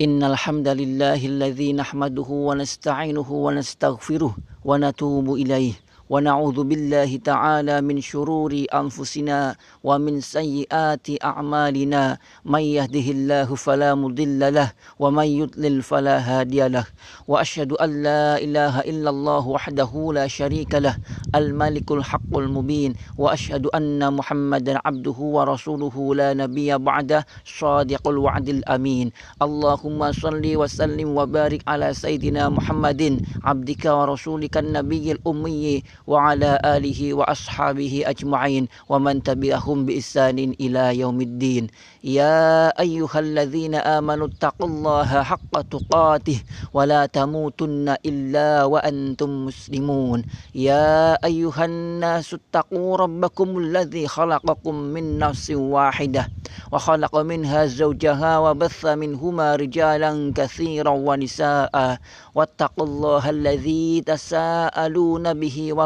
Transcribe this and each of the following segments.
إن الحمد لله الذي نحمده ونستعينه ونستغفره ونتوب إليه ونعوذ بالله تعالى من شرور أنفسنا ومن سيئات أعمالنا. من يهده الله فلا مضل له ومن يضلل فلا هادي له. وأشهد أن لا إله إلا الله وحده لا شريك له الملك الحق المبين. وأشهد أن محمدا عبده ورسوله لا نبي بعده صادق الوعد الأمين. اللهم صل وسلم وبارك على سيدنا محمد عبدك ورسولك النبي الأمي. وعلى آله وأصحابه أجمعين ومن تبعهم بإحسان إلى يوم الدين. يا أيها الذين آمنوا اتقوا الله حق تقاته ولا تموتن إلا وأنتم مسلمون. يا أيها الناس اتقوا ربكم الذي خلقكم من نفس واحدة وخلق منها زوجها وبث منهما رجالا كثيرا ونساء. واتقوا الله الذي تساءلون به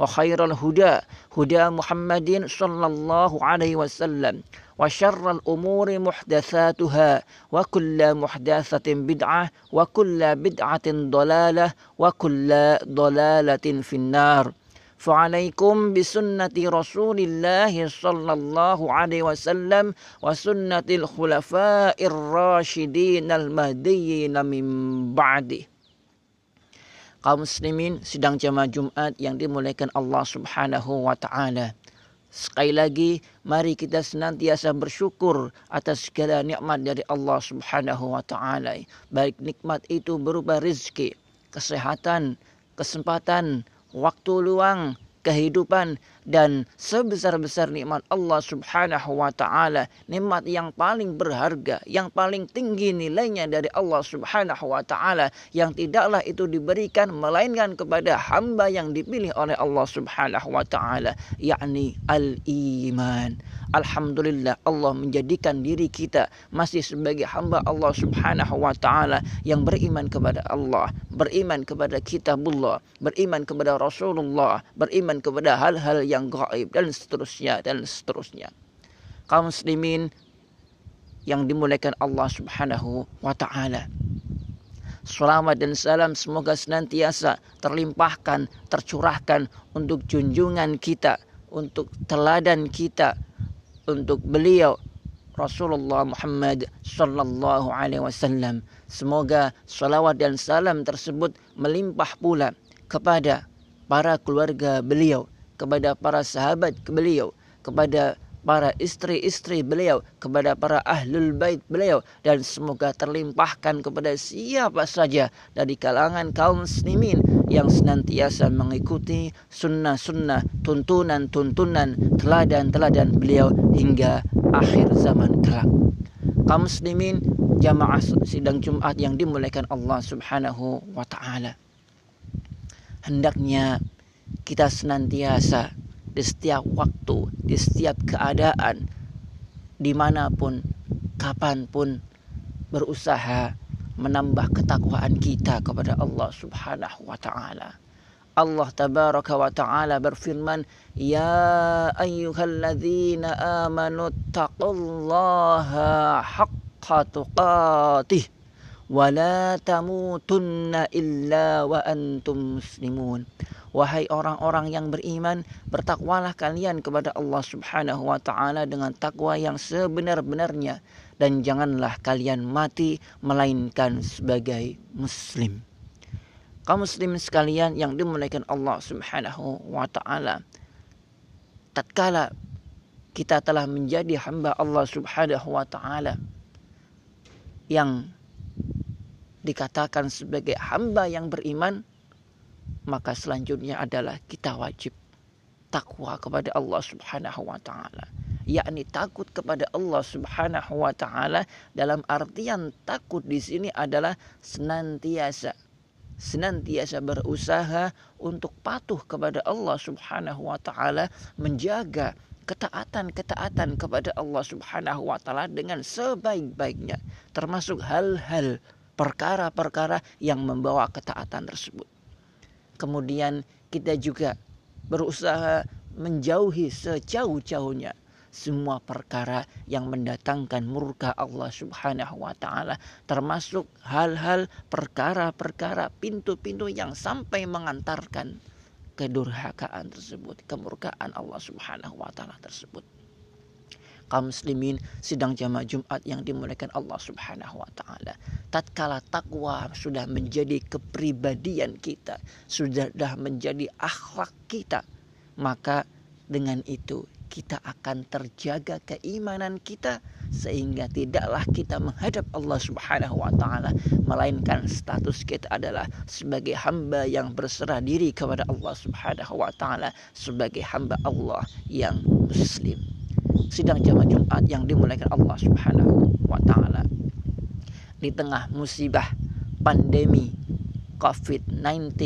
وخير الهدى هدى محمد صلى الله عليه وسلم وشر الأمور محدثاتها وكل محدثة بدعة وكل بدعة ضلالة وكل ضلالة في النار. فعليكم بسنة رسول الله صلى الله عليه وسلم وسنة الخلفاء الراشدين المهديين من بعده. Kaum muslimin sidang jamaah Jumat yang dimuliakan Allah Subhanahu wa taala. Sekali lagi mari kita senantiasa bersyukur atas segala nikmat dari Allah Subhanahu wa taala. Baik nikmat itu berupa rezeki, kesehatan, kesempatan, waktu luang, kehidupan dan sebesar-besar nikmat Allah Subhanahu wa taala, nikmat yang paling berharga, yang paling tinggi nilainya dari Allah Subhanahu wa taala yang tidaklah itu diberikan melainkan kepada hamba yang dipilih oleh Allah Subhanahu wa taala, yakni al-iman. Alhamdulillah Allah menjadikan diri kita masih sebagai hamba Allah Subhanahu wa taala yang beriman kepada Allah, beriman kepada kitabullah, beriman kepada Rasulullah, beriman kepada hal-hal yang gaib dan seterusnya dan seterusnya. Kaum muslimin yang dimuliakan Allah Subhanahu wa taala. Selamat dan salam semoga senantiasa terlimpahkan, tercurahkan untuk junjungan kita, untuk teladan kita, untuk beliau Rasulullah Muhammad sallallahu alaihi wasallam. Semoga salawat dan salam tersebut melimpah pula kepada para keluarga beliau, kepada para sahabat beliau, kepada para istri-istri beliau, kepada para ahlul bait beliau dan semoga terlimpahkan kepada siapa saja dari kalangan kaum muslimin yang senantiasa mengikuti sunnah-sunnah, tuntunan-tuntunan, teladan-teladan beliau hingga akhir zaman kelak. Kaum muslimin jamaah sidang Jumat yang dimuliakan Allah Subhanahu wa taala. Hendaknya kita senantiasa di setiap waktu, di setiap keadaan, di mana pun, kapan pun berusaha menambah ketakwaan kita kepada Allah Subhanahu wa taala. Allah tabaraka wa taala berfirman, "Ya ayyuhalladzina amanu taqullaha haqqa tuqatih wa la tamutunna illa wa antum muslimun." Wahai orang-orang yang beriman, bertakwalah kalian kepada Allah Subhanahu wa taala dengan takwa yang sebenar-benarnya dan janganlah kalian mati melainkan sebagai muslim. Kaum muslim sekalian yang dimuliakan Allah Subhanahu wa taala. Tatkala kita telah menjadi hamba Allah Subhanahu wa taala yang dikatakan sebagai hamba yang beriman maka selanjutnya adalah kita wajib takwa kepada Allah Subhanahu wa taala yakni takut kepada Allah Subhanahu wa taala dalam artian takut di sini adalah senantiasa senantiasa berusaha untuk patuh kepada Allah Subhanahu wa taala, menjaga ketaatan-ketaatan kepada Allah Subhanahu wa taala dengan sebaik-baiknya, termasuk hal-hal perkara-perkara yang membawa ketaatan tersebut. Kemudian kita juga berusaha menjauhi sejauh-jauhnya semua perkara yang mendatangkan murka Allah Subhanahu wa taala termasuk hal-hal perkara-perkara pintu-pintu yang sampai mengantarkan kedurhakaan tersebut, kemurkaan Allah Subhanahu wa taala tersebut. Kaum muslimin sidang jamaah Jumat yang dimuliakan Allah Subhanahu wa taala. Tatkala takwa sudah menjadi kepribadian kita, sudah menjadi akhlak kita, maka dengan itu kita akan terjaga keimanan kita sehingga tidaklah kita menghadap Allah Subhanahu wa taala melainkan status kita adalah sebagai hamba yang berserah diri kepada Allah Subhanahu wa taala sebagai hamba Allah yang muslim. Sidang jamaah Jumat yang dimuliakan Allah Subhanahu wa taala. Di tengah musibah pandemi COVID-19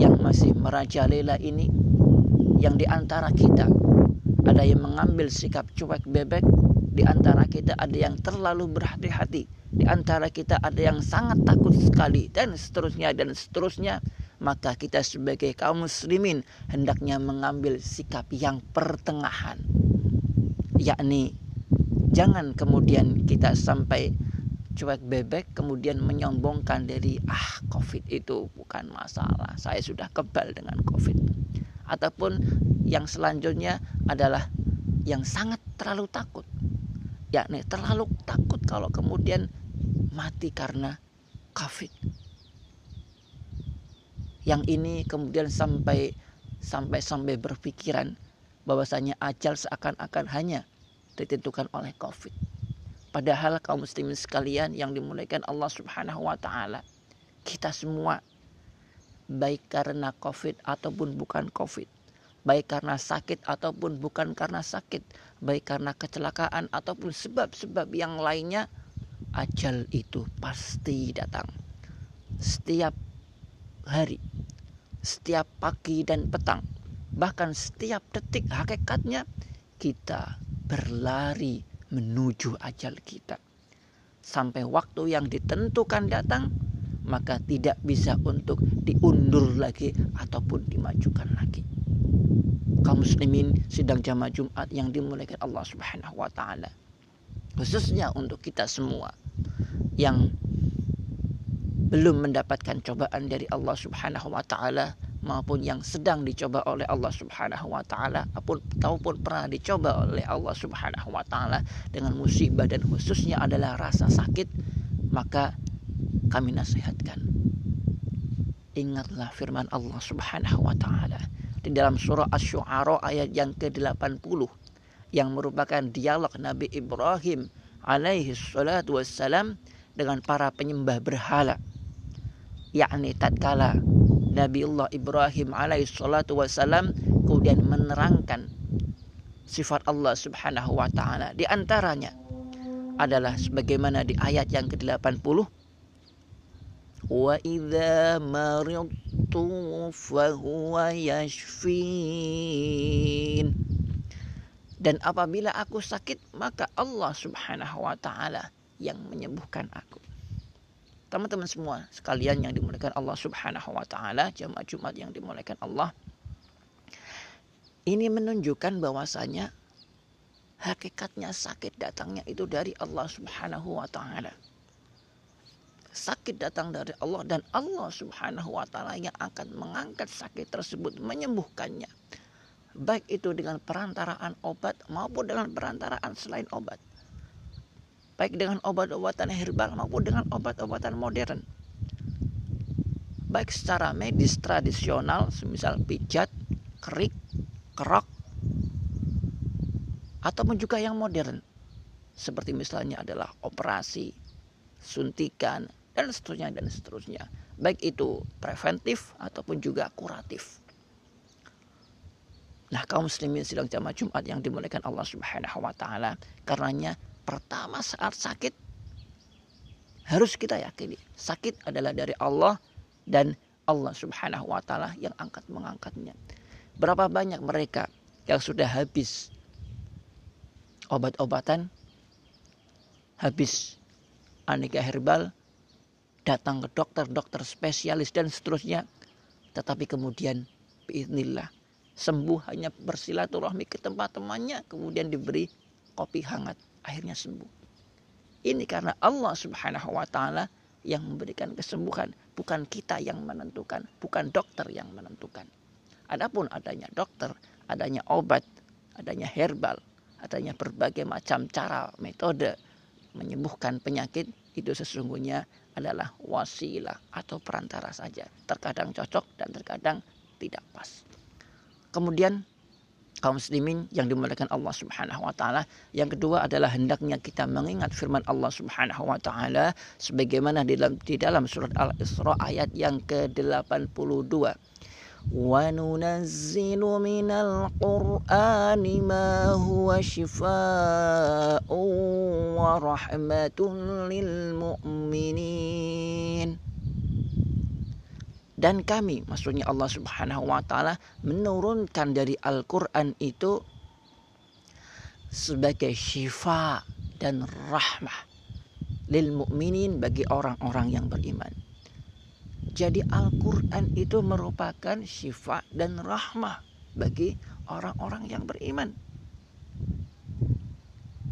yang masih merajalela ini yang di antara kita ada yang mengambil sikap cuek bebek di antara kita ada yang terlalu berhati-hati di antara kita ada yang sangat takut sekali dan seterusnya dan seterusnya maka kita sebagai kaum muslimin hendaknya mengambil sikap yang pertengahan yakni jangan kemudian kita sampai cuek bebek kemudian menyombongkan dari ah covid itu bukan masalah saya sudah kebal dengan covid. Ataupun yang selanjutnya adalah yang sangat terlalu takut. Yakni terlalu takut kalau kemudian mati karena covid. Yang ini kemudian sampai sampai sampai berpikiran bahwasanya ajal seakan-akan hanya ditentukan oleh covid padahal kaum muslimin sekalian yang dimuliakan Allah Subhanahu wa taala kita semua baik karena covid ataupun bukan covid baik karena sakit ataupun bukan karena sakit, baik karena kecelakaan ataupun sebab-sebab yang lainnya, ajal itu pasti datang. Setiap hari, setiap pagi dan petang, bahkan setiap detik hakikatnya kita berlari menuju ajal kita. Sampai waktu yang ditentukan datang, maka tidak bisa untuk diundur lagi ataupun dimajukan lagi kaum muslimin sidang jamaah Jumat yang dimuliakan Allah Subhanahu wa taala. Khususnya untuk kita semua yang belum mendapatkan cobaan dari Allah Subhanahu wa taala maupun yang sedang dicoba oleh Allah Subhanahu wa taala ataupun pernah dicoba oleh Allah Subhanahu wa taala dengan musibah dan khususnya adalah rasa sakit maka kami nasihatkan. Ingatlah firman Allah Subhanahu wa taala di dalam surah Asy-Syu'ara ayat yang ke-80 yang merupakan dialog Nabi Ibrahim alaihi salatu wassalam dengan para penyembah berhala yakni tatkala Nabi Allah Ibrahim alaihissalatu wassalam kemudian menerangkan sifat Allah subhanahu wa ta'ala. Di antaranya adalah sebagaimana di ayat yang ke-80 wa idza maridtu fa huwa yashfin. Dan apabila aku sakit maka Allah subhanahu wa ta'ala yang menyembuhkan aku. Teman-teman semua sekalian yang dimuliakan Allah Subhanahu wa taala, jemaah Jumat yang dimuliakan Allah. Ini menunjukkan bahwasanya hakikatnya sakit datangnya itu dari Allah Subhanahu wa taala sakit datang dari Allah dan Allah Subhanahu wa taala yang akan mengangkat sakit tersebut menyembuhkannya. Baik itu dengan perantaraan obat maupun dengan perantaraan selain obat. Baik dengan obat-obatan herbal maupun dengan obat-obatan modern. Baik secara medis tradisional, semisal pijat, kerik, kerok, ataupun juga yang modern. Seperti misalnya adalah operasi, suntikan, dan seterusnya dan seterusnya. Baik itu preventif ataupun juga kuratif. Nah, kaum muslimin sedang jamaah Jumat yang dimuliakan Allah Subhanahu wa taala, karenanya pertama saat sakit harus kita yakini sakit adalah dari Allah dan Allah Subhanahu wa taala yang angkat mengangkatnya. Berapa banyak mereka yang sudah habis obat-obatan, habis aneka herbal, datang ke dokter, dokter spesialis dan seterusnya. Tetapi kemudian biiznillah sembuh hanya bersilaturahmi ke tempat temannya kemudian diberi kopi hangat akhirnya sembuh. Ini karena Allah Subhanahu wa taala yang memberikan kesembuhan, bukan kita yang menentukan, bukan dokter yang menentukan. Adapun adanya dokter, adanya obat, adanya herbal, adanya berbagai macam cara, metode menyembuhkan penyakit itu sesungguhnya adalah wasilah atau perantara saja. Terkadang cocok dan terkadang tidak pas. Kemudian kaum muslimin yang dimuliakan Allah Subhanahu wa taala. Yang kedua adalah hendaknya kita mengingat firman Allah Subhanahu wa taala sebagaimana di dalam di dalam surat Al-Isra ayat yang ke-82. Wa nunazzilu minal Qur'ani ma huwa shifaa'un wa rahmatun lil mu'minin dan kami maksudnya Allah Subhanahu wa taala menurunkan dari Al-Qur'an itu sebagai syifa dan rahmah lil mukminin bagi orang-orang yang beriman. Jadi Al-Qur'an itu merupakan syifa dan rahmah bagi orang-orang yang beriman.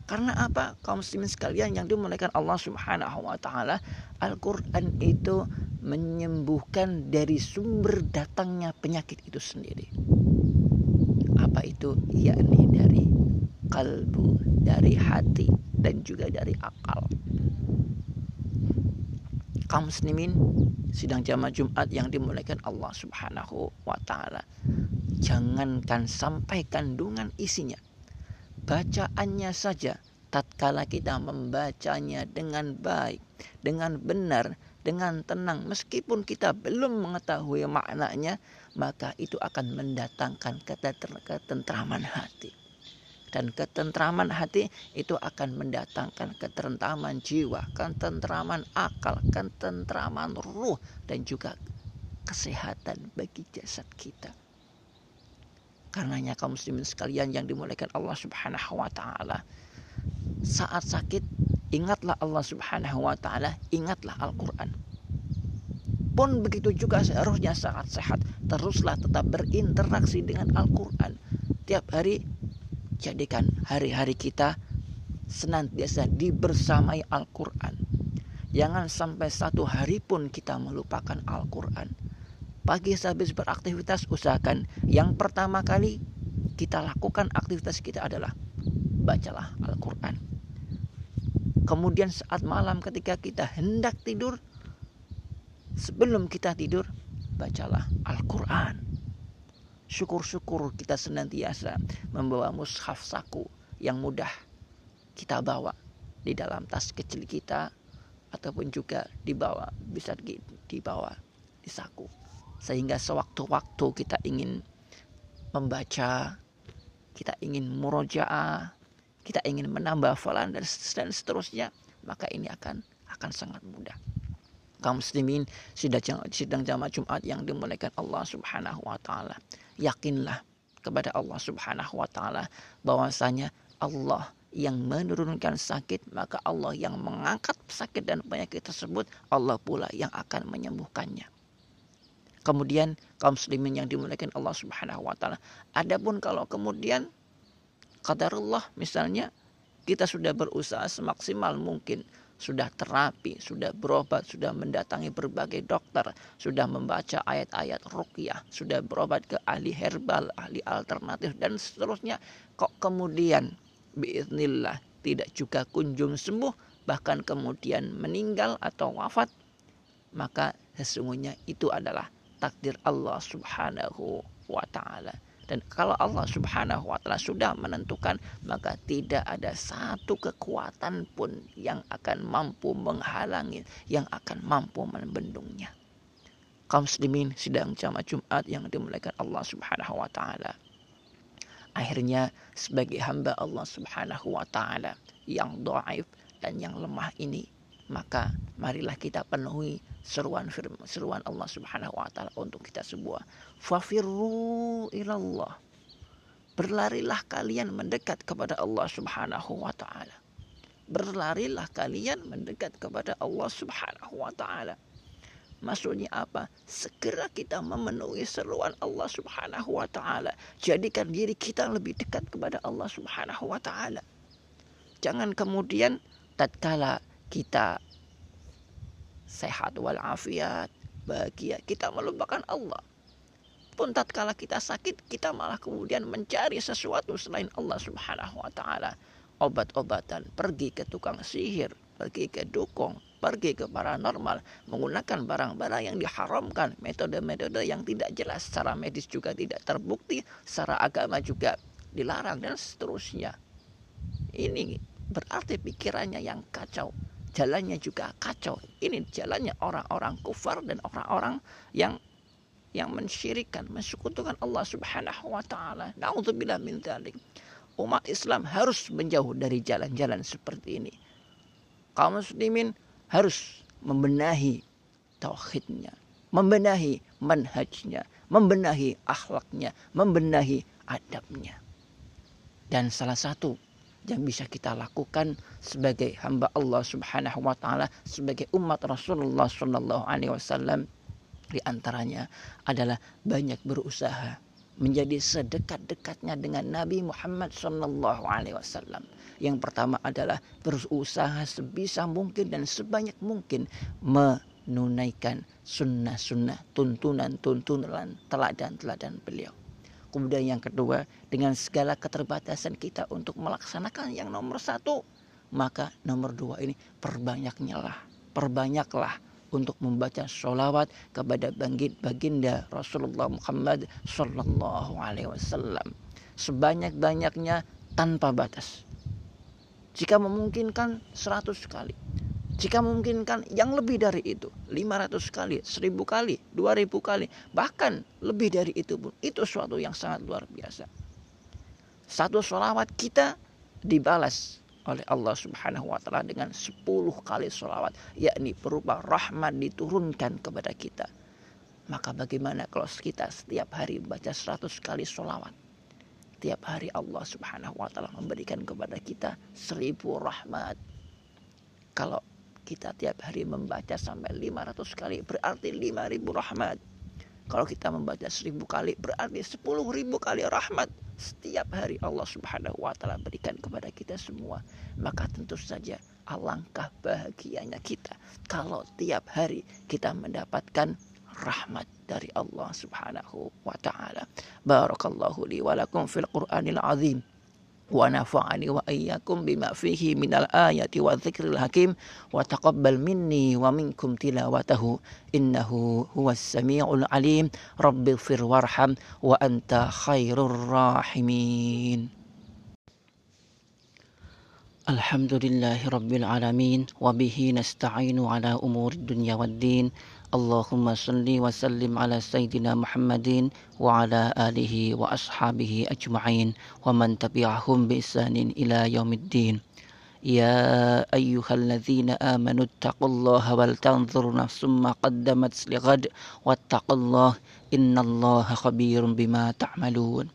Karena apa? Kaum muslimin sekalian yang dimuliakan Allah Subhanahu wa taala, Al-Qur'an itu menyembuhkan dari sumber datangnya penyakit itu sendiri. Apa itu? Yakni dari kalbu, dari hati dan juga dari akal. Kaum muslimin sidang jamaah Jumat yang dimuliakan Allah Subhanahu wa taala. Jangankan sampai kandungan isinya bacaannya saja tatkala kita membacanya dengan baik, dengan benar, dengan tenang meskipun kita belum mengetahui maknanya, maka itu akan mendatangkan ketentraman hati. Dan ketentraman hati itu akan mendatangkan ketentraman jiwa, ketentraman akal, ketentraman ruh dan juga kesehatan bagi jasad kita. Karenanya kaum muslimin sekalian yang dimuliakan Allah Subhanahu wa taala. Saat sakit ingatlah Allah Subhanahu wa taala, ingatlah Al-Qur'an. Pun begitu juga seharusnya saat sehat teruslah tetap berinteraksi dengan Al-Qur'an. Tiap hari jadikan hari-hari kita senantiasa dibersamai Al-Qur'an. Jangan sampai satu hari pun kita melupakan Al-Qur'an Pagi sehabis beraktivitas usahakan yang pertama kali kita lakukan aktivitas kita adalah bacalah Al-Quran. Kemudian saat malam ketika kita hendak tidur, sebelum kita tidur, bacalah Al-Quran. Syukur-syukur kita senantiasa membawa mushaf saku yang mudah kita bawa di dalam tas kecil kita ataupun juga dibawa bisa dibawa di saku sehingga sewaktu-waktu kita ingin membaca, kita ingin murojaah, kita ingin menambah falan dan, dan seterusnya, maka ini akan akan sangat mudah. Kaum muslimin sidang, sidang jamaah Jumat yang dimuliakan Allah Subhanahu wa taala. Yakinlah kepada Allah Subhanahu wa taala bahwasanya Allah yang menurunkan sakit, maka Allah yang mengangkat sakit dan penyakit tersebut, Allah pula yang akan menyembuhkannya. Kemudian kaum muslimin yang dimuliakan Allah Subhanahu wa taala. Adapun kalau kemudian qadarullah misalnya kita sudah berusaha semaksimal mungkin sudah terapi, sudah berobat, sudah mendatangi berbagai dokter, sudah membaca ayat-ayat ruqyah, sudah berobat ke ahli herbal, ahli alternatif dan seterusnya. Kok kemudian biiznillah tidak juga kunjung sembuh, bahkan kemudian meninggal atau wafat, maka sesungguhnya itu adalah takdir Allah Subhanahu wa taala. Dan kalau Allah Subhanahu wa taala sudah menentukan, maka tidak ada satu kekuatan pun yang akan mampu menghalangi, yang akan mampu membendungnya. Kaum muslimin sidang jamaah Jumat yang dimuliakan Allah Subhanahu wa taala. Akhirnya sebagai hamba Allah Subhanahu wa taala yang dhaif dan yang lemah ini maka marilah kita penuhi seruan firman seruan Allah Subhanahu wa taala untuk kita semua. Fafirru ilallah. Berlarilah kalian mendekat kepada Allah Subhanahu wa taala. Berlarilah kalian mendekat kepada Allah Subhanahu wa taala. Maksudnya apa? Segera kita memenuhi seruan Allah Subhanahu wa taala. Jadikan diri kita lebih dekat kepada Allah Subhanahu wa taala. Jangan kemudian tatkala kita sehat walafiat, bahagia, kita melupakan Allah. Pun tatkala kita sakit, kita malah kemudian mencari sesuatu selain Allah Subhanahu wa taala. Obat-obatan, pergi ke tukang sihir, pergi ke dukung, pergi ke paranormal, menggunakan barang-barang yang diharamkan, metode-metode yang tidak jelas secara medis juga tidak terbukti, secara agama juga dilarang dan seterusnya. Ini berarti pikirannya yang kacau jalannya juga kacau. Ini jalannya orang-orang kufar dan orang-orang yang yang mensyirikan, mensekutukan Allah Subhanahu wa taala. Nauzubillah min dzalik. Umat Islam harus menjauh dari jalan-jalan seperti ini. Kaum muslimin harus membenahi tauhidnya, membenahi manhajnya, membenahi akhlaknya, membenahi adabnya. Dan salah satu yang bisa kita lakukan sebagai hamba Allah Subhanahu wa taala sebagai umat Rasulullah sallallahu alaihi wasallam di antaranya adalah banyak berusaha menjadi sedekat-dekatnya dengan Nabi Muhammad sallallahu alaihi wasallam. Yang pertama adalah berusaha sebisa mungkin dan sebanyak mungkin menunaikan sunnah-sunnah, tuntunan-tuntunan, teladan-teladan beliau. Kemudian yang kedua, dengan segala keterbatasan kita untuk melaksanakan yang nomor satu, maka nomor dua ini perbanyaknya lah, perbanyaklah untuk membaca sholawat kepada bangkit baginda Rasulullah Muhammad Sallallahu Alaihi Wasallam sebanyak-banyaknya tanpa batas. Jika memungkinkan 100 kali, jika memungkinkan yang lebih dari itu, 500 kali, 1000 kali, 2000 kali, bahkan lebih dari itu pun, itu suatu yang sangat luar biasa. Satu sholawat kita dibalas oleh Allah Subhanahu wa taala dengan 10 kali sholawat, yakni berupa rahmat diturunkan kepada kita. Maka bagaimana kalau kita setiap hari membaca 100 kali sholawat? Tiap hari Allah Subhanahu wa taala memberikan kepada kita seribu rahmat. Kalau kita tiap hari membaca sampai 500 kali berarti 5000 rahmat. Kalau kita membaca 1000 kali berarti 10.000 kali rahmat setiap hari Allah Subhanahu wa taala berikan kepada kita semua. Maka tentu saja alangkah bahagianya kita kalau tiap hari kita mendapatkan rahmat dari Allah Subhanahu wa taala. Barakallahu li wa lakum fil Qur'anil azim. ونفعني وإياكم بما فيه من الآية والذكر الحكيم. وتقبل مني ومنكم تلاوته. إنه هو السميع العليم. رب اغفر وارحم وأنت خير الراحمين. الحمد لله رب العالمين. وبه نستعين على أمور الدنيا والدين. اللهم صل وسلم على سيدنا محمد وعلى آله وأصحابه أجمعين ومن تبعهم بإحسان إلى يوم الدين يا أيها الذين آمنوا اتقوا الله ولتنظر نفس ما قدمت لغد واتقوا الله إن الله خبير بما تعملون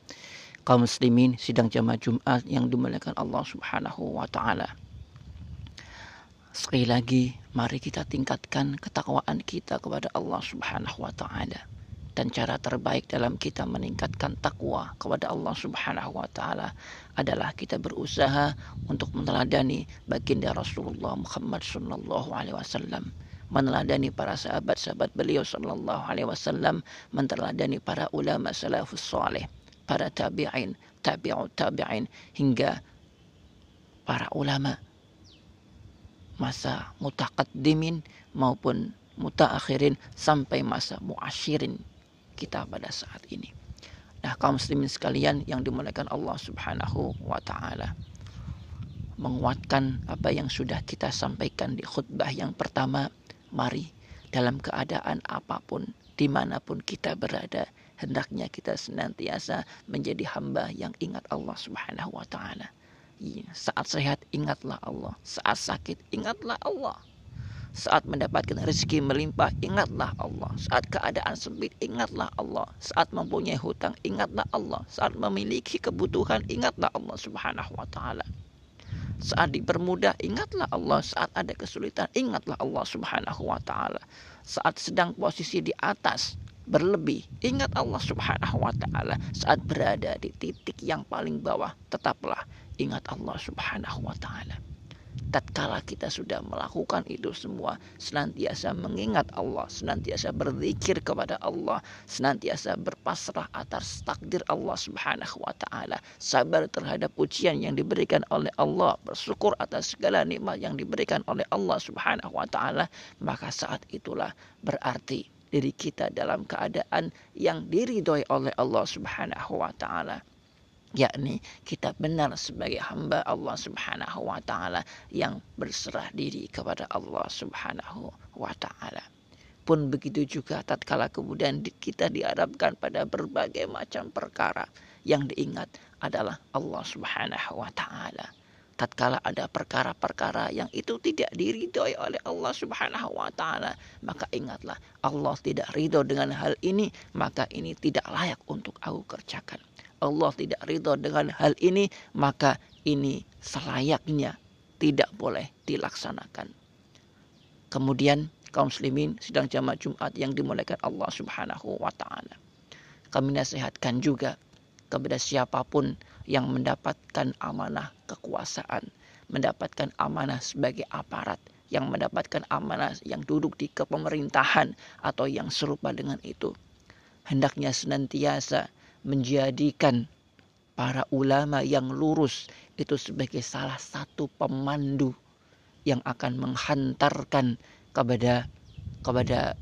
kaum muslimin sidang jamaah Jumat yang dimuliakan Allah Subhanahu wa taala. Sekali lagi, mari kita tingkatkan ketakwaan kita kepada Allah Subhanahu wa taala. Dan cara terbaik dalam kita meningkatkan takwa kepada Allah Subhanahu wa taala adalah kita berusaha untuk meneladani baginda Rasulullah Muhammad sallallahu alaihi wasallam meneladani para sahabat-sahabat beliau sallallahu alaihi wasallam, meneladani para ulama salafus saleh, para tabi'in, tabi'ut tabi'in hingga para ulama masa mutakaddimin maupun mutaakhirin sampai masa muasyirin kita pada saat ini. Nah, kaum muslimin sekalian yang dimuliakan Allah Subhanahu wa taala. Menguatkan apa yang sudah kita sampaikan di khutbah yang pertama, mari dalam keadaan apa pun, di mana pun kita berada, hendaknya kita senantiasa menjadi hamba yang ingat Allah Subhanahu wa taala Iya, saat sehat ingatlah Allah, saat sakit ingatlah Allah. Saat mendapatkan rezeki melimpah, ingatlah Allah. Saat keadaan sempit, ingatlah Allah. Saat mempunyai hutang, ingatlah Allah. Saat memiliki kebutuhan, ingatlah Allah Subhanahu wa taala. Saat dipermudah, ingatlah Allah. Saat ada kesulitan, ingatlah Allah Subhanahu wa taala. Saat sedang posisi di atas, berlebih, ingat Allah Subhanahu wa taala. Saat berada di titik yang paling bawah, tetaplah ingat Allah Subhanahu wa taala tatkala kita sudah melakukan itu semua senantiasa mengingat Allah senantiasa berzikir kepada Allah senantiasa berpasrah atas takdir Allah Subhanahu wa taala sabar terhadap ujian yang diberikan oleh Allah bersyukur atas segala nikmat yang diberikan oleh Allah Subhanahu wa taala maka saat itulah berarti diri kita dalam keadaan yang diridhoi oleh Allah Subhanahu wa taala yakni kita benar sebagai hamba Allah Subhanahu wa taala yang berserah diri kepada Allah Subhanahu wa taala. Pun begitu juga tatkala kemudian kita dihadapkan pada berbagai macam perkara yang diingat adalah Allah Subhanahu wa taala. Tatkala ada perkara-perkara yang itu tidak diridhoi oleh Allah Subhanahu wa taala, maka ingatlah Allah tidak ridho dengan hal ini, maka ini tidak layak untuk aku kerjakan Allah tidak ridho dengan hal ini, maka ini selayaknya tidak boleh dilaksanakan. Kemudian kaum muslimin sedang jamaah Jumat yang dimulaikan Allah Subhanahu wa taala. Kami nasihatkan juga kepada siapa pun yang mendapatkan amanah kekuasaan, mendapatkan amanah sebagai aparat, yang mendapatkan amanah yang duduk di kepemerintahan atau yang serupa dengan itu. Hendaknya senantiasa menjadikan para ulama yang lurus itu sebagai salah satu pemandu yang akan menghantarkan kepada kepada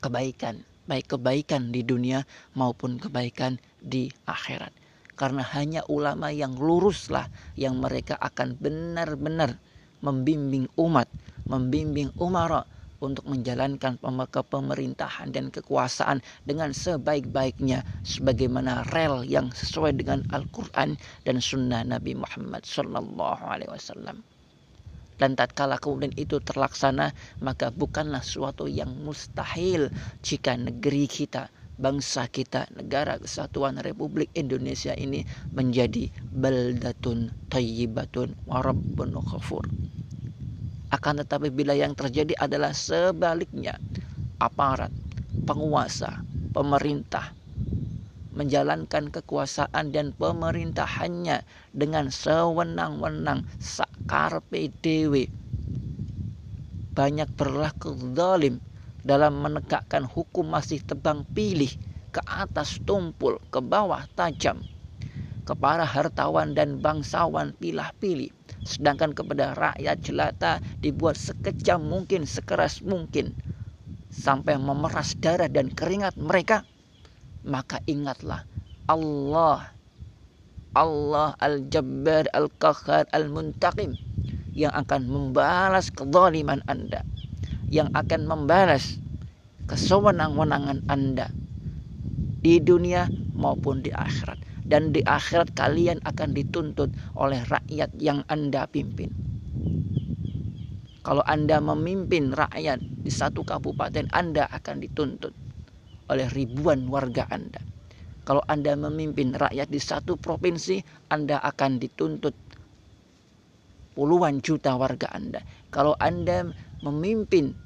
kebaikan baik kebaikan di dunia maupun kebaikan di akhirat karena hanya ulama yang luruslah yang mereka akan benar-benar membimbing umat membimbing umara untuk menjalankan kepemerintahan dan kekuasaan dengan sebaik-baiknya sebagaimana rel yang sesuai dengan Al-Qur'an dan sunnah Nabi Muhammad sallallahu alaihi wasallam. Dan tatkala kemudian itu terlaksana, maka bukanlah suatu yang mustahil jika negeri kita, bangsa kita, negara kesatuan Republik Indonesia ini menjadi baldatun tayyibatun warabbun khafur. Akan tetapi bila yang terjadi adalah sebaliknya, aparat, penguasa, pemerintah menjalankan kekuasaan dan pemerintahannya dengan sewenang-wenang sakarpe dewe banyak berlaku zalim dalam menegakkan hukum masih tebang pilih ke atas tumpul ke bawah tajam ke para hartawan dan bangsawan pilah pilih Sedangkan kepada rakyat jelata dibuat sekejam mungkin, sekeras mungkin. Sampai memeras darah dan keringat mereka. Maka ingatlah Allah. Allah Al-Jabbar Al-Qahar Al-Muntaqim. Yang akan membalas kezaliman Anda. Yang akan membalas kesewenang-wenangan Anda. Di dunia maupun di akhirat dan di akhirat kalian akan dituntut oleh rakyat yang Anda pimpin. Kalau Anda memimpin rakyat di satu kabupaten, Anda akan dituntut oleh ribuan warga Anda. Kalau Anda memimpin rakyat di satu provinsi, Anda akan dituntut puluhan juta warga Anda. Kalau Anda memimpin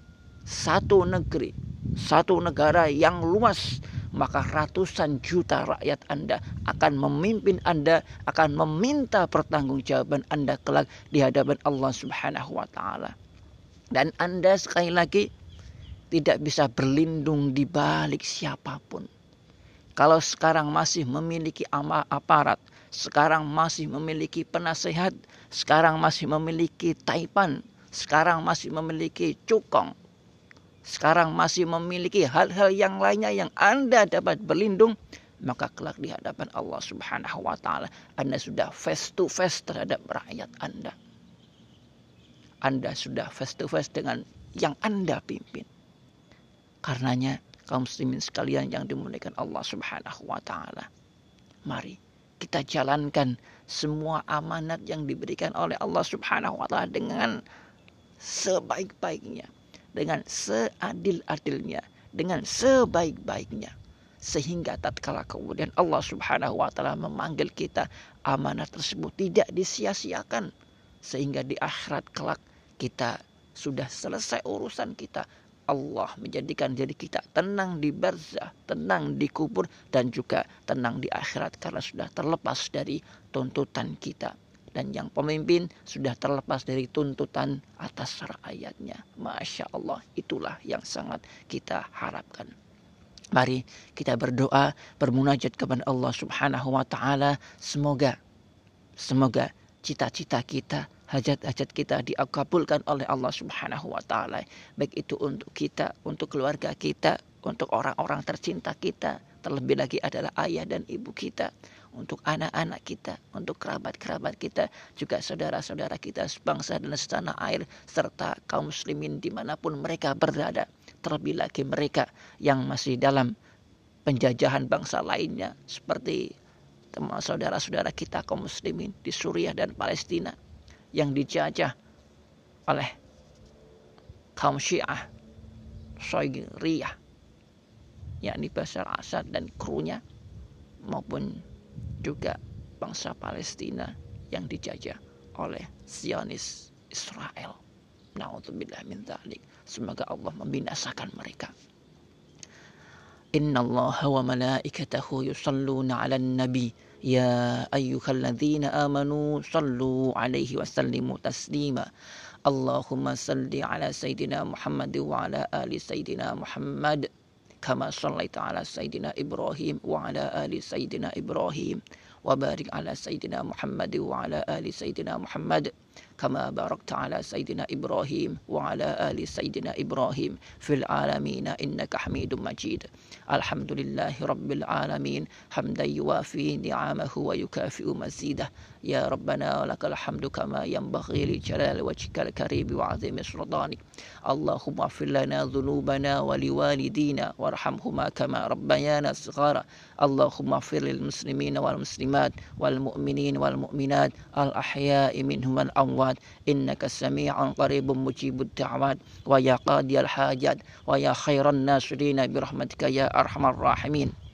satu negeri, satu negara yang luas maka ratusan juta rakyat Anda akan memimpin Anda, akan meminta pertanggungjawaban Anda kelak di hadapan Allah Subhanahu wa taala. Dan Anda sekali lagi tidak bisa berlindung di balik siapa pun. Kalau sekarang masih memiliki aparat, sekarang masih memiliki penasehat, sekarang masih memiliki taipan, sekarang masih memiliki cukong, sekarang masih memiliki hal-hal yang lainnya yang Anda dapat berlindung, maka kelak di hadapan Allah Subhanahu wa taala Anda sudah face to face terhadap rakyat Anda. Anda sudah face to face dengan yang Anda pimpin. Karenanya kaum muslimin sekalian yang dimuliakan Allah Subhanahu wa taala. Mari kita jalankan semua amanat yang diberikan oleh Allah Subhanahu wa taala dengan sebaik-baiknya dengan seadil-adilnya, dengan sebaik-baiknya. Sehingga tatkala kemudian Allah Subhanahu wa taala memanggil kita, amanah tersebut tidak disia-siakan sehingga di akhirat kelak kita sudah selesai urusan kita. Allah menjadikan diri kita tenang di barzah, tenang di kubur dan juga tenang di akhirat karena sudah terlepas dari tuntutan kita dan yang pemimpin sudah terlepas dari tuntutan atas rakyatnya. Masya Allah, itulah yang sangat kita harapkan. Mari kita berdoa, bermunajat kepada Allah Subhanahu wa taala, semoga semoga cita-cita kita, hajat-hajat kita dikabulkan oleh Allah Subhanahu wa taala. Baik itu untuk kita, untuk keluarga kita, untuk orang-orang tercinta kita, terlebih lagi adalah ayah dan ibu kita untuk anak-anak kita, untuk kerabat-kerabat kita, juga saudara-saudara kita sebangsa dan setanah air, serta kaum muslimin di mana pun mereka berada. Terlebih lagi mereka yang masih dalam penjajahan bangsa lainnya, seperti teman saudara-saudara kita kaum muslimin di Suriah dan Palestina yang dijajah oleh kaum Syiah, Soiriyah, yakni Bashar Assad dan krunya maupun juga bangsa Palestina yang dijajah oleh Zionis Israel. Na'udzubillah min dhalik. Semoga Allah membinasakan mereka. Inna Allah wa malaikatahu yusalluna ala nabi Ya ayyuhalladzina amanu sallu alaihi wa sallimu taslima Allahumma salli ala Sayyidina Muhammad wa ala ali Sayyidina Muhammad كما صليت على سيدنا إبراهيم وعلى آل سيدنا إبراهيم وبارك على سيدنا محمد وعلى آل سيدنا محمد. كما باركت على سيدنا إبراهيم وعلى آل سيدنا إبراهيم في العالمين إنك حميد مجيد. الحمد لله رب العالمين. حمدا يوافي نعمه ويكافئ مزيده. يا ربنا ولك الحمد كما ينبغي لجلال وجهك الكريم وعظيم سلطانك. اللهم اغفر لنا ذنوبنا ولوالدينا وارحمهما كما ربيانا صغارا. اللهم اغفر للمسلمين والمسلمات والمؤمنين والمؤمنات الأحياء منهم والأموات إنك سميع قريب مجيب الدعوات. ويا قاضي الحاجات. ويا خير الناصرين برحمتك يا أرحم الراحمين.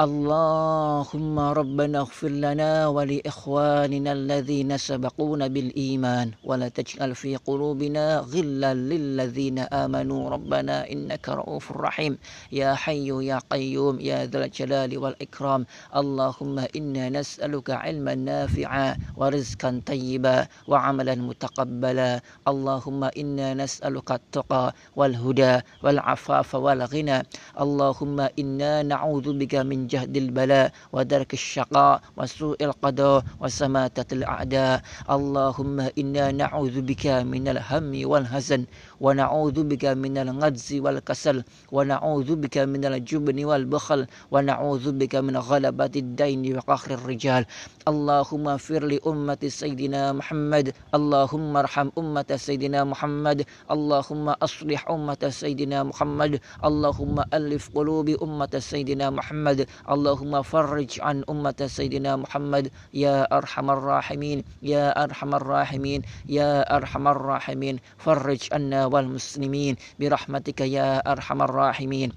اللهم ربنا اغفر لنا ولإخواننا الذين سبقونا بالإيمان ولا تجعل في قلوبنا غلا للذين آمنوا. ربنا إنك رؤوف رحيم. يا حي يا قيوم يا ذا الجلال والإكرام. اللهم إنا نسألك علما نافعا ورزقا طيبا وعملا متقبلا. اللهم إنا نسألك التقى والهدى والعفاف والغنى. اللهم إنا نعوذ بك من جهد البلاء ودرك الشقاء وسوء القضاء وسماتة الأعداء. اللهم إنا نعوذ بك من الهم والهزن ونعوذ بك من الغدز والكسل ونعوذ بك من الجبن والبخل ونعوذ بك من غلبة الدين وقهر الرجال. اللهم اغفر لأمة سيدنا محمد اللهم ارحم أمة سيدنا محمد اللهم أصلح أمة سيدنا محمد اللهم ألف قلوب أمة سيدنا محمد. اللهم فرج عن أمة سيدنا محمد. يا أرحم الراحمين يا أرحم الراحمين يا أرحم الراحمين. فرج عنا والمسلمين برحمتك يا أرحم الراحمين.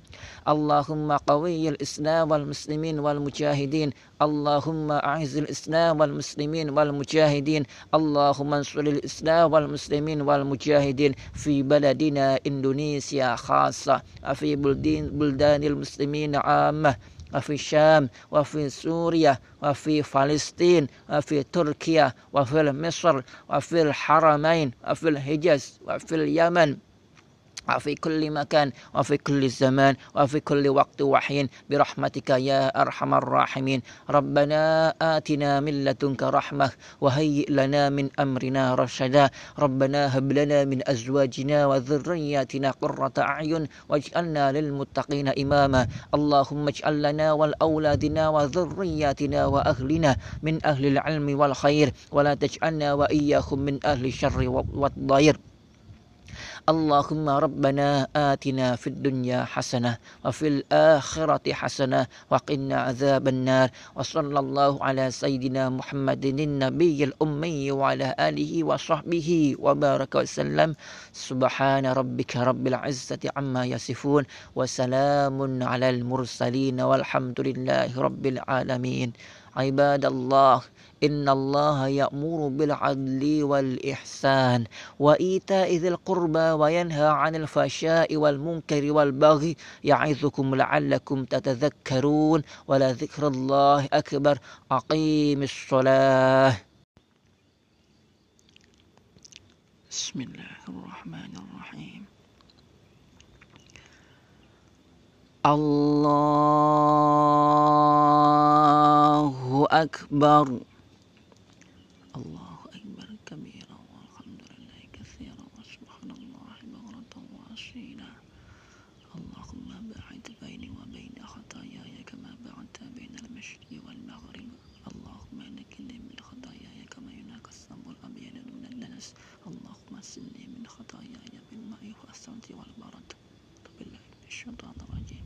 اللهم قوي الإسلام والمسلمين والمجاهدين. اللهم أعز الإسلام والمسلمين والمجاهدين. اللهم انصر الإسلام والمسلمين والمجاهدين. في بلدنا إندونيسيا خاصة. في بلدان, المسلمين عامة. وفي الشام وفي سوريا وفي فلسطين وفي تركيا وفي مصر وفي الحرمين وفي الحجاز وفي اليمن. وفي كل مكان وفي كل زمان وفي كل وقت وحين برحمتك يا أرحم الراحمين. ربنا آتنا من لدنك رحمة وهيئ لنا من أمرنا رشدا. ربنا هب لنا من أزواجنا وذرياتنا قرة أعين واجعلنا للمتقين إماما. اللهم اجعل لنا ولأولادنا وذرياتنا وأهلنا من أهل العلم والخير ولا تجعلنا وإياهم من أهل الشر والضير. اللهم ربنا آتنا في الدنيا حسنة وفي الآخرة حسنة وقنا عذاب النار وصلى الله على سيدنا محمد النبي الأمي وعلى آله وصحبه وبارك وسلم. سبحان ربك رب العزة عما يصفون وسلام على المرسلين والحمد لله رب العالمين. عباد الله إن الله يأمر بالعدل والإحسان وإيتاء ذي القربى وينهى عن الفحشاء والمنكر والبغي يعظكم لعلكم تتذكرون ولذكر الله أكبر. أقيم الصلاة. بسم الله الرحمن الرحيم. الله أكبر الله أكبر كبيرا والحمد لله كثيرا وسبحان الله بغرة وأصيلا اللهم باعد بيني وبين خطاياي كما بعدت بين المشرق والمغرب اللهم إنك لي من خطاياي كما يناك الثوب الأبيض من الدنس اللهم سلني من خطاياي بالماء والثلج والبرد بالله من الشيطان الرجيم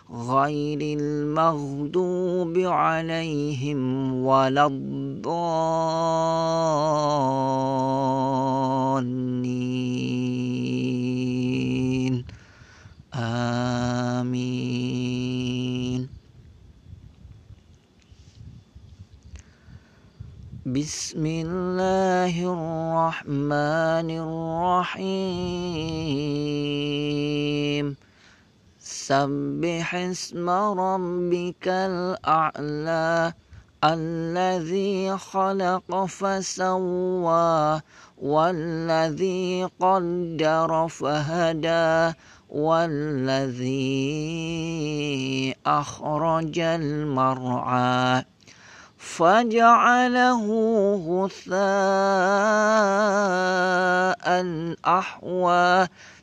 غير المغضوب عليهم ولا الضالين. آمين. بسم الله الرحمن الرحيم. سبح اسم ربك الأعلى الذي خلق فسوى والذي قدر فهدى والذي أخرج المرعى. فجعله غثاء أحوى.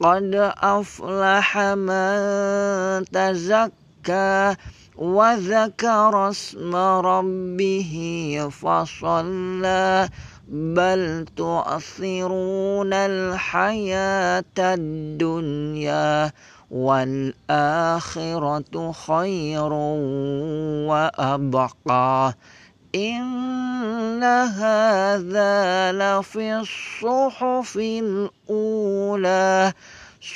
قد أفلح من تزكى وذكر اسم ربه فصلى بل تؤثرون الحياة الدنيا والآخرة خير وأبقى إن هذا لفي الصحف الأولى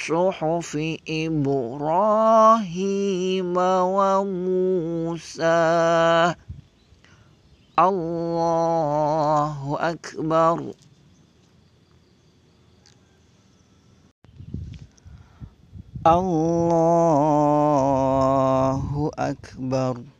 صحف إبراهيم وموسى. الله أكبر. الله أكبر.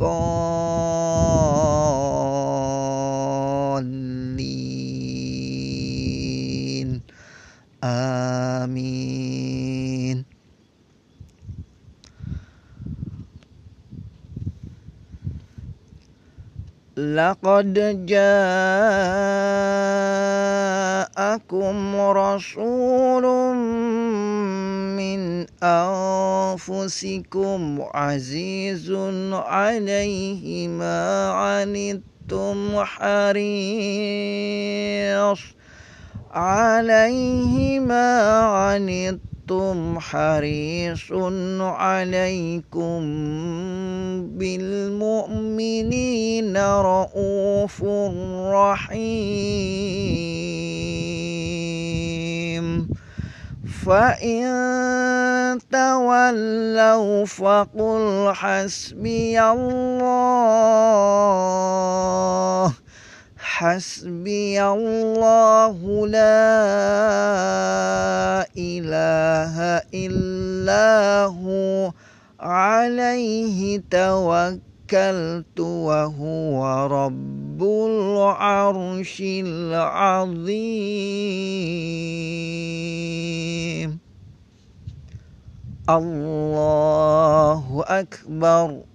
الضالين آمين لقد جاءكم رسول من أنفسكم عزيز عليه ما عنتم حريص عليه ما عنتم أنتم حريص عليكم بالمؤمنين رؤوف رحيم. فإن تولوا فقل حسبي الله. حسبي الله لا إله إلا هو عليه توكلت وهو رب العرش العظيم. الله أكبر.